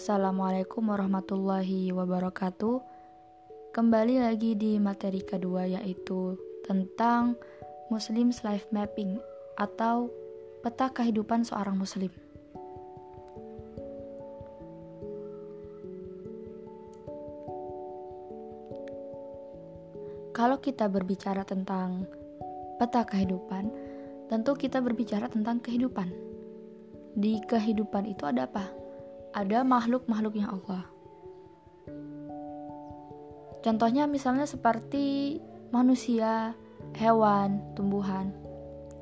Assalamualaikum warahmatullahi wabarakatuh. Kembali lagi di materi kedua yaitu tentang Muslim's Life Mapping atau peta kehidupan seorang muslim. Kalau kita berbicara tentang peta kehidupan, tentu kita berbicara tentang kehidupan. Di kehidupan itu ada apa? Ada makhluk-makhluknya Allah. Contohnya misalnya seperti manusia, hewan, tumbuhan.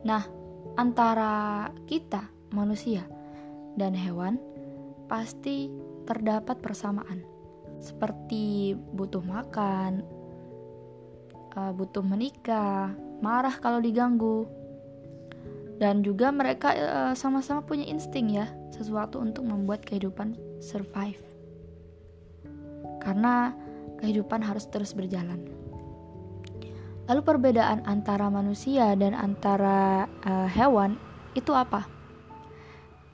Nah, antara kita, manusia, dan hewan pasti terdapat persamaan. Seperti butuh makan, eh, butuh menikah, marah kalau diganggu, dan juga mereka uh, sama-sama punya insting ya sesuatu untuk membuat kehidupan survive. Karena kehidupan harus terus berjalan. Lalu perbedaan antara manusia dan antara uh, hewan itu apa?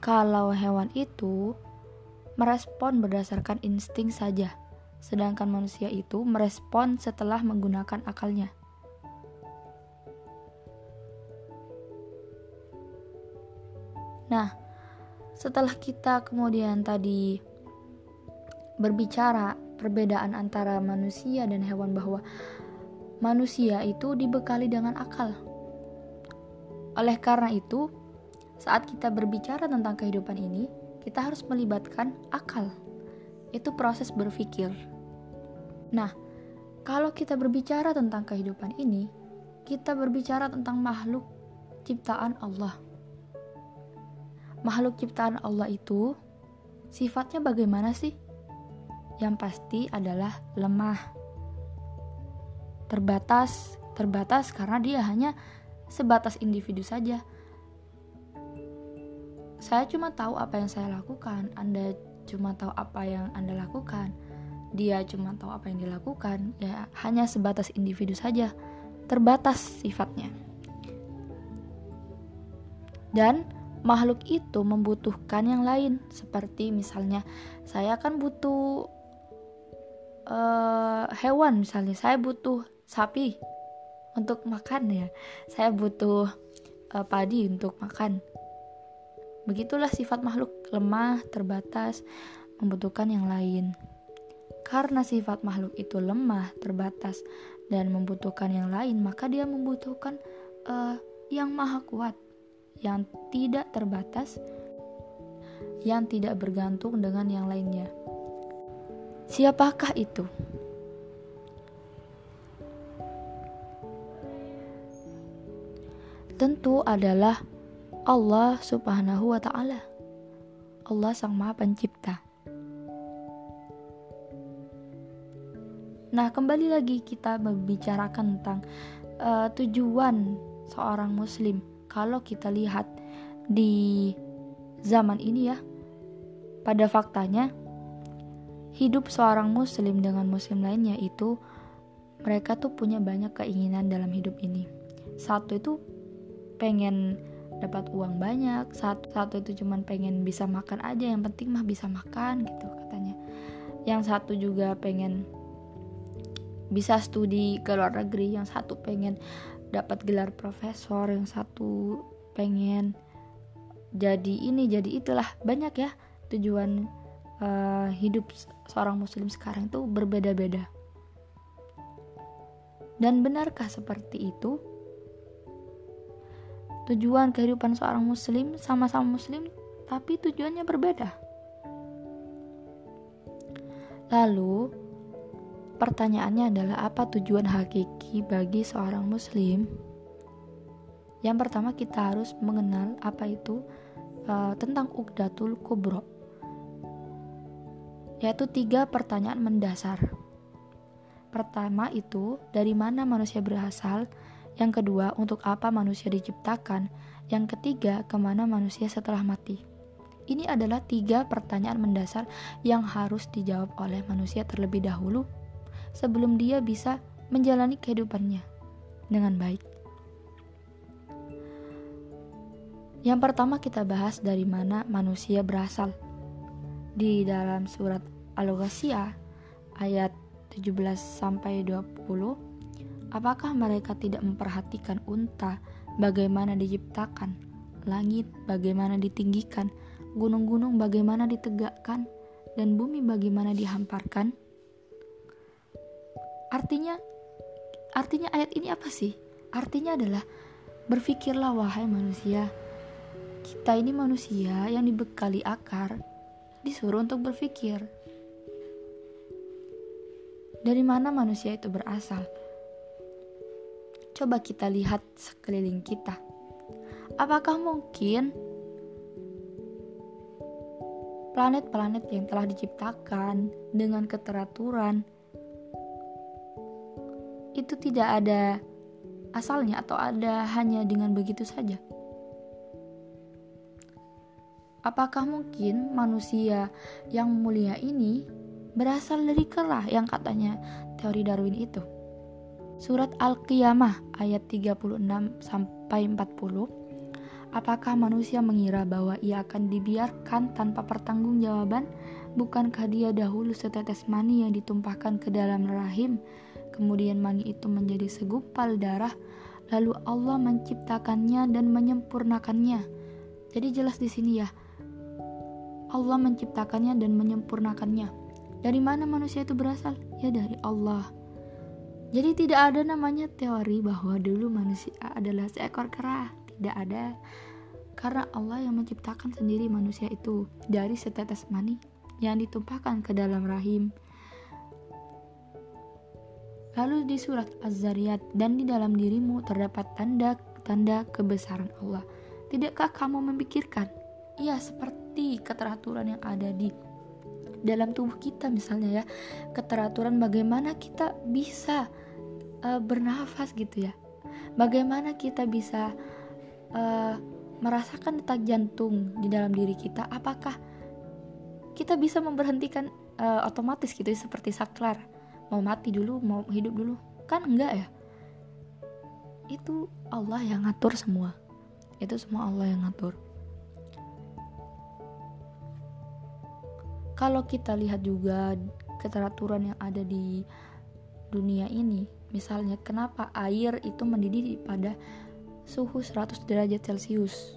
Kalau hewan itu merespon berdasarkan insting saja sedangkan manusia itu merespon setelah menggunakan akalnya Nah, setelah kita kemudian tadi berbicara perbedaan antara manusia dan hewan bahwa manusia itu dibekali dengan akal. Oleh karena itu, saat kita berbicara tentang kehidupan ini, kita harus melibatkan akal. Itu proses berpikir. Nah, kalau kita berbicara tentang kehidupan ini, kita berbicara tentang makhluk ciptaan Allah makhluk ciptaan Allah itu sifatnya bagaimana sih? Yang pasti adalah lemah. Terbatas, terbatas karena dia hanya sebatas individu saja. Saya cuma tahu apa yang saya lakukan, Anda cuma tahu apa yang Anda lakukan. Dia cuma tahu apa yang dilakukan, ya hanya sebatas individu saja. Terbatas sifatnya. Dan makhluk itu membutuhkan yang lain. Seperti misalnya saya kan butuh uh, hewan misalnya. Saya butuh sapi untuk makan ya. Saya butuh uh, padi untuk makan. Begitulah sifat makhluk. Lemah terbatas membutuhkan yang lain. Karena sifat makhluk itu lemah terbatas dan membutuhkan yang lain maka dia membutuhkan uh, yang maha kuat yang tidak terbatas, yang tidak bergantung dengan yang lainnya. Siapakah itu? Tentu adalah Allah Subhanahu wa Ta'ala. Allah Sang Maha Pencipta. Nah, kembali lagi kita membicarakan tentang uh, tujuan seorang Muslim kalau kita lihat di zaman ini ya, pada faktanya hidup seorang muslim dengan muslim lainnya itu mereka tuh punya banyak keinginan dalam hidup ini. Satu itu pengen dapat uang banyak, satu, satu itu cuman pengen bisa makan aja, yang penting mah bisa makan gitu katanya. Yang satu juga pengen bisa studi ke luar negeri, yang satu pengen dapat gelar profesor yang satu pengen jadi ini jadi itulah. Banyak ya tujuan uh, hidup seorang muslim sekarang itu berbeda-beda. Dan benarkah seperti itu? Tujuan kehidupan seorang muslim sama-sama muslim tapi tujuannya berbeda. Lalu Pertanyaannya adalah apa tujuan hakiki bagi seorang muslim? Yang pertama kita harus mengenal apa itu uh, tentang Uqdatul Kubro Yaitu tiga pertanyaan mendasar. Pertama itu dari mana manusia berasal? Yang kedua untuk apa manusia diciptakan? Yang ketiga ke mana manusia setelah mati? Ini adalah tiga pertanyaan mendasar yang harus dijawab oleh manusia terlebih dahulu sebelum dia bisa menjalani kehidupannya dengan baik. Yang pertama kita bahas dari mana manusia berasal. di dalam surat Al-Ghasyiyah ayat 17 sampai 20 apakah mereka tidak memperhatikan unta bagaimana diciptakan langit bagaimana ditinggikan gunung-gunung bagaimana ditegakkan dan bumi bagaimana dihamparkan artinya artinya ayat ini apa sih artinya adalah berpikirlah wahai manusia kita ini manusia yang dibekali akar, disuruh untuk berpikir. Dari mana manusia itu berasal? Coba kita lihat sekeliling kita. Apakah mungkin planet-planet yang telah diciptakan dengan keteraturan itu tidak ada asalnya atau ada hanya dengan begitu saja? Apakah mungkin manusia yang mulia ini berasal dari kerah yang katanya teori Darwin itu? Surat Al-Qiyamah ayat 36 sampai 40. Apakah manusia mengira bahwa ia akan dibiarkan tanpa pertanggungjawaban? Bukankah dia dahulu setetes mani yang ditumpahkan ke dalam rahim, kemudian mani itu menjadi segumpal darah, lalu Allah menciptakannya dan menyempurnakannya. Jadi jelas di sini ya, Allah menciptakannya dan menyempurnakannya. Dari mana manusia itu berasal? Ya dari Allah. Jadi tidak ada namanya teori bahwa dulu manusia adalah seekor kera. Tidak ada. Karena Allah yang menciptakan sendiri manusia itu dari setetes mani yang ditumpahkan ke dalam rahim. Lalu di surat Az-Zariyat dan di dalam dirimu terdapat tanda-tanda kebesaran Allah. Tidakkah kamu memikirkan? Seperti seperti keteraturan yang ada di dalam tubuh kita misalnya ya keteraturan bagaimana kita bisa uh, bernafas gitu ya bagaimana kita bisa uh, merasakan detak jantung di dalam diri kita apakah kita bisa memberhentikan uh, otomatis gitu ya, seperti saklar mau mati dulu mau hidup dulu. Kan enggak ya? Itu Allah yang ngatur semua. Itu semua Allah yang ngatur. Kalau kita lihat juga keteraturan yang ada di dunia ini misalnya kenapa air itu mendidih pada suhu 100 derajat celcius?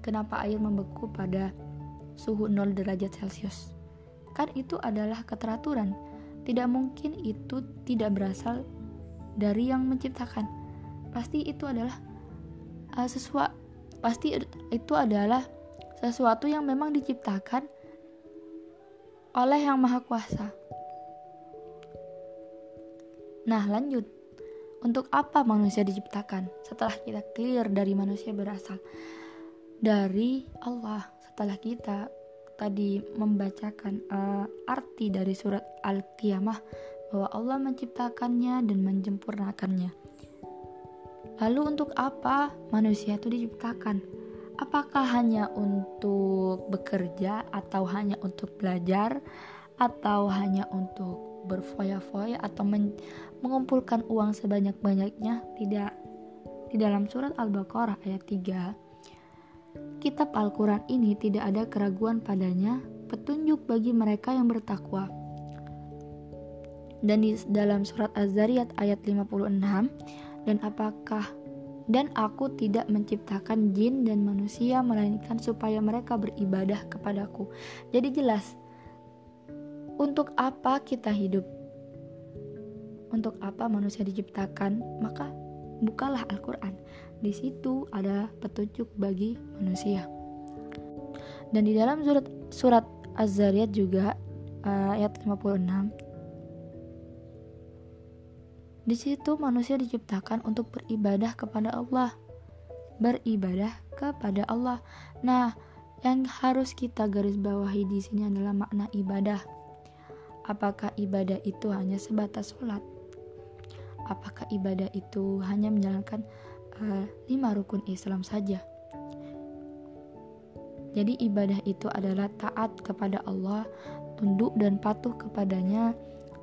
Kenapa air membeku pada suhu 0 derajat celcius? Kan itu adalah keteraturan tidak mungkin itu tidak berasal dari yang menciptakan pasti itu adalah uh, sesuatu pasti itu adalah sesuatu yang memang diciptakan oleh Yang Maha Kuasa. Nah, lanjut. Untuk apa manusia diciptakan? Setelah kita clear dari manusia berasal dari Allah, setelah kita tadi membacakan uh, arti dari surat Al-Qiyamah bahwa Allah menciptakannya dan menyempurnakannya. Lalu untuk apa manusia itu diciptakan? apakah hanya untuk bekerja atau hanya untuk belajar atau hanya untuk berfoya-foya atau men mengumpulkan uang sebanyak-banyaknya tidak di dalam surat Al-Baqarah ayat 3 kitab Al-Quran ini tidak ada keraguan padanya petunjuk bagi mereka yang bertakwa dan di dalam surat Az-Zariyat ayat 56 dan apakah dan aku tidak menciptakan jin dan manusia melainkan supaya mereka beribadah kepadaku. Jadi jelas untuk apa kita hidup? Untuk apa manusia diciptakan? Maka bukalah Al-Qur'an. Di situ ada petunjuk bagi manusia. Dan di dalam surat surat Az-Zariyat juga uh, ayat 56 di situ manusia diciptakan untuk beribadah kepada Allah. Beribadah kepada Allah. Nah, yang harus kita garis bawahi di sini adalah makna ibadah. Apakah ibadah itu hanya sebatas sholat? Apakah ibadah itu hanya menjalankan uh, lima rukun Islam saja? Jadi ibadah itu adalah taat kepada Allah, tunduk dan patuh kepadanya,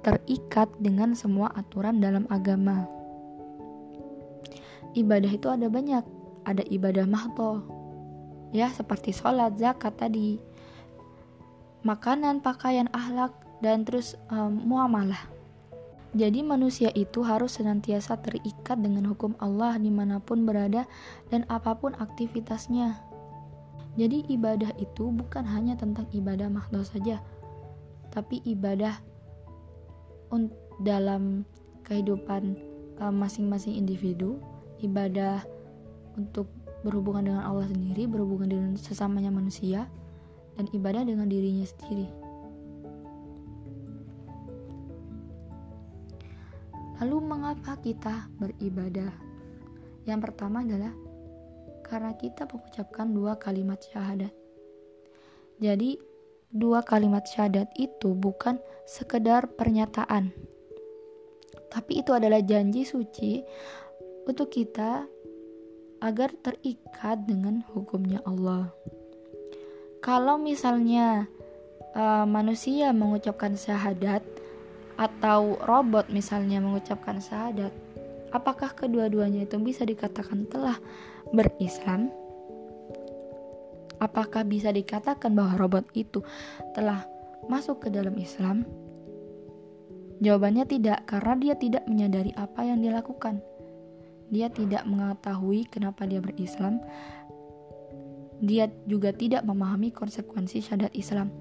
terikat dengan semua aturan dalam agama. Ibadah itu ada banyak, ada ibadah mahto, ya seperti sholat, zakat tadi. makanan, pakaian, akhlak, dan terus um, muamalah. Jadi manusia itu harus senantiasa terikat dengan hukum Allah di mana pun berada dan apa pun aktivitasnya. Jadi ibadah itu bukan hanya tentang ibadah makhluk saja, tapi ibadah dalam kehidupan masing-masing individu, ibadah untuk berhubungan dengan Allah sendiri, berhubungan dengan sesamanya manusia, dan ibadah dengan dirinya sendiri. Lalu, mengapa kita beribadah? Yang pertama adalah karena kita mengucapkan dua kalimat syahadat. Jadi, dua kalimat syahadat itu bukan sekedar pernyataan, tapi itu adalah janji suci untuk kita agar terikat dengan hukumnya Allah. Kalau misalnya uh, manusia mengucapkan syahadat atau robot misalnya mengucapkan syahadat, apakah kedua-duanya itu bisa dikatakan telah berislam? Apakah bisa dikatakan bahwa robot itu telah masuk ke dalam Islam? Jawabannya tidak, karena dia tidak menyadari apa yang dilakukan. Dia tidak mengetahui kenapa dia berislam. Dia juga tidak memahami konsekuensi syahadat Islam.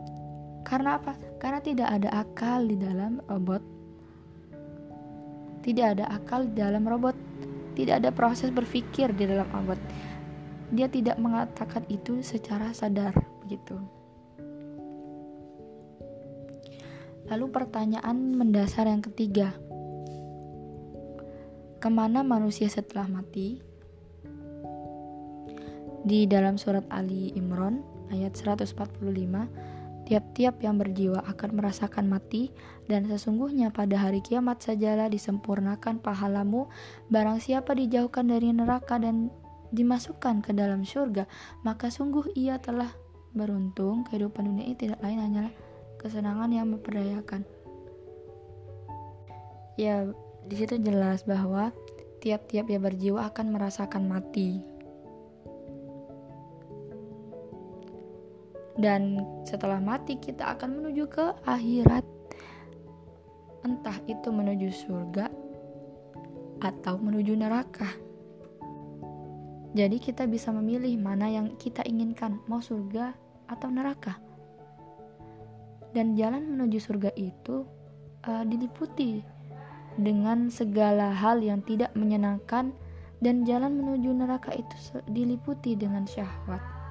Karena apa? Karena tidak ada akal di dalam robot. Tidak ada akal di dalam robot. Tidak ada proses berpikir di dalam robot dia tidak mengatakan itu secara sadar begitu. Lalu pertanyaan mendasar yang ketiga. Ke mana manusia setelah mati? Di dalam surat Ali Imran ayat 145, tiap-tiap yang berjiwa akan merasakan mati dan sesungguhnya pada hari kiamat sajalah disempurnakan pahalamu barang siapa dijauhkan dari neraka dan dimasukkan ke dalam surga, maka sungguh ia telah beruntung. Kehidupan dunia ini tidak lain hanyalah kesenangan yang memperdayakan. Ya, di situ jelas bahwa tiap-tiap ia berjiwa akan merasakan mati. Dan setelah mati kita akan menuju ke akhirat. Entah itu menuju surga atau menuju neraka. Jadi kita bisa memilih mana yang kita inginkan, mau surga atau neraka. Dan jalan menuju surga itu uh, diliputi dengan segala hal yang tidak menyenangkan dan jalan menuju neraka itu diliputi dengan syahwat.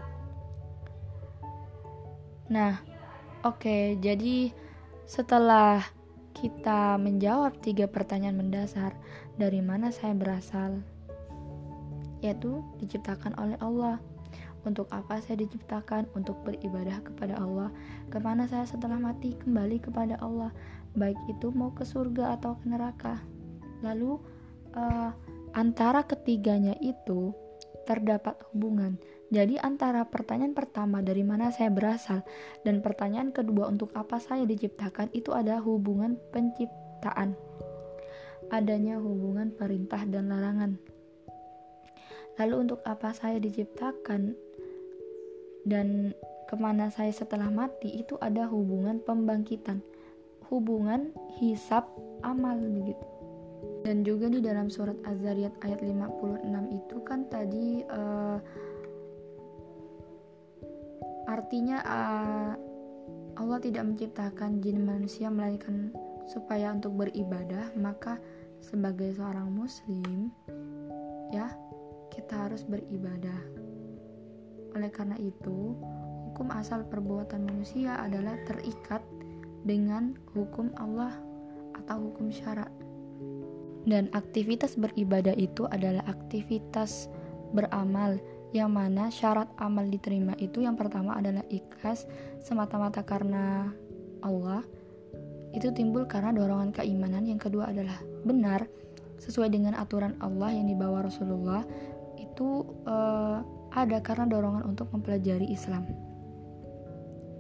Nah, oke, okay, jadi setelah kita menjawab tiga pertanyaan mendasar, dari mana saya berasal, yaitu diciptakan oleh Allah. Untuk apa saya diciptakan? Untuk beribadah kepada Allah. Ke mana saya setelah mati? Kembali kepada Allah. Baik itu mau ke surga atau ke neraka. Lalu uh, antara ketiganya itu terdapat hubungan. Jadi antara pertanyaan pertama dari mana saya berasal dan pertanyaan kedua untuk apa saya diciptakan itu ada hubungan penciptaan. Adanya hubungan perintah dan larangan. Lalu untuk apa saya diciptakan dan ke mana saya setelah mati itu ada hubungan pembangkitan, hubungan hisap amal begitu. Dan juga di dalam surat Az-Zariyat ayat 56 itu kan tadi uh, artinya uh, Allah tidak menciptakan jin manusia melainkan supaya untuk beribadah, maka sebagai seorang muslim ya kita harus beribadah. Oleh karena itu, hukum asal perbuatan manusia adalah terikat dengan hukum Allah atau hukum syarat. Dan aktivitas beribadah itu adalah aktivitas beramal yang mana syarat amal diterima itu yang pertama adalah ikhlas semata-mata karena Allah itu timbul karena dorongan keimanan yang kedua adalah benar sesuai dengan aturan Allah yang dibawa Rasulullah itu uh, ada karena dorongan untuk mempelajari Islam.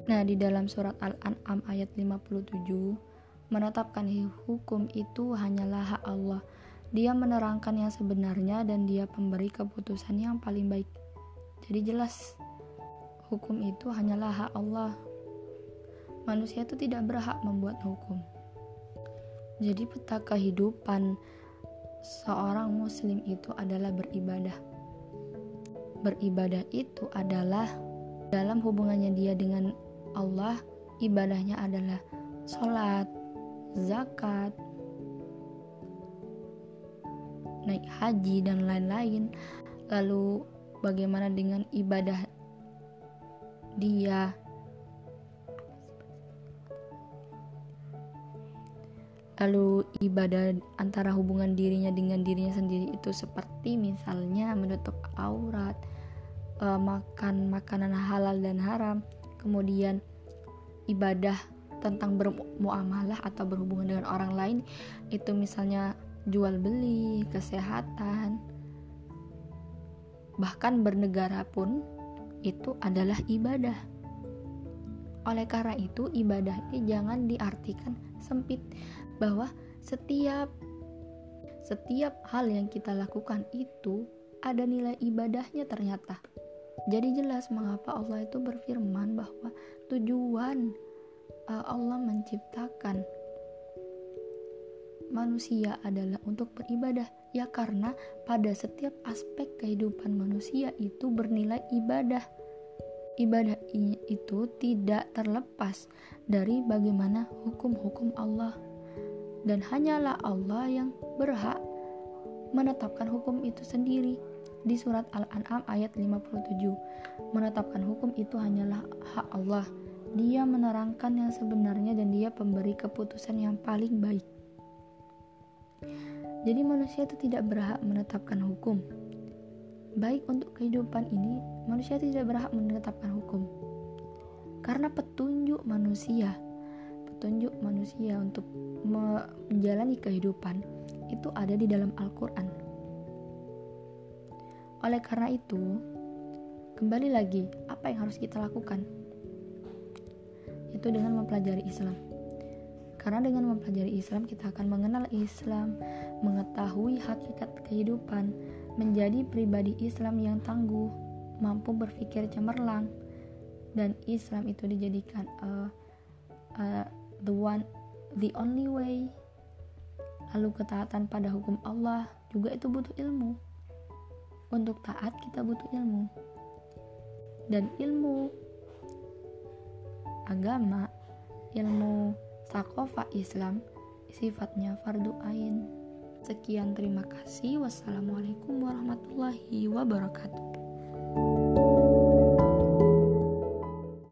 Nah, di dalam surat Al-An'am ayat 57 menetapkan hukum itu hanyalah hak Allah. Dia menerangkan yang sebenarnya dan dia pemberi keputusan yang paling baik. Jadi jelas hukum itu hanyalah hak Allah. manusia itu tidak berhak membuat hukum. Jadi peta kehidupan seorang muslim itu adalah beribadah. Beribadah itu adalah dalam hubungannya dia dengan Allah, ibadahnya adalah sholat, zakat, naik haji dan lain-lain. Lalu bagaimana dengan ibadah dia. Lalu ibadah antara hubungan dirinya dengan dirinya sendiri itu seperti misalnya menutup aurat e, makan makanan halal dan haram kemudian ibadah tentang bermuamalah atau berhubungan dengan orang lain itu misalnya jual beli kesehatan bahkan bernegara pun itu adalah ibadah oleh karena itu ibadah ini jangan diartikan sempit bahwa setiap setiap hal yang kita lakukan itu ada nilai ibadahnya ternyata. Jadi jelas mengapa Allah itu berfirman bahwa tujuan uh, Allah menciptakan manusia adalah untuk beribadah. Ya karena pada setiap aspek kehidupan manusia itu bernilai ibadah. Ibadah itu tidak terlepas dari bagaimana hukum-hukum Allah dan hanyalah Allah yang berhak menetapkan hukum itu sendiri. Di surat Al-An'am ayat 57, menetapkan hukum itu hanyalah hak Allah. Dia menerangkan yang sebenarnya dan dia pemberi keputusan yang paling baik. Jadi manusia itu tidak berhak menetapkan hukum. Baik untuk kehidupan ini, manusia tidak berhak menetapkan hukum. Karena petunjuk manusia petunjuk manusia untuk menjalani kehidupan itu ada di dalam Al-Quran. Oleh karena itu, kembali lagi, apa yang harus kita lakukan? Itu dengan mempelajari Islam. Karena dengan mempelajari Islam, kita akan mengenal Islam, mengetahui hakikat kehidupan, menjadi pribadi Islam yang tangguh, mampu berpikir cemerlang, dan Islam itu dijadikan uh, uh, the one the only way. Lalu ketaatan pada hukum Allah juga itu butuh ilmu. Untuk taat kita butuh ilmu. Dan ilmu agama ilmu sakofa Islam sifatnya fardu ain sekian terima kasih. Wassalamualaikum warahmatullahi wabarakatuh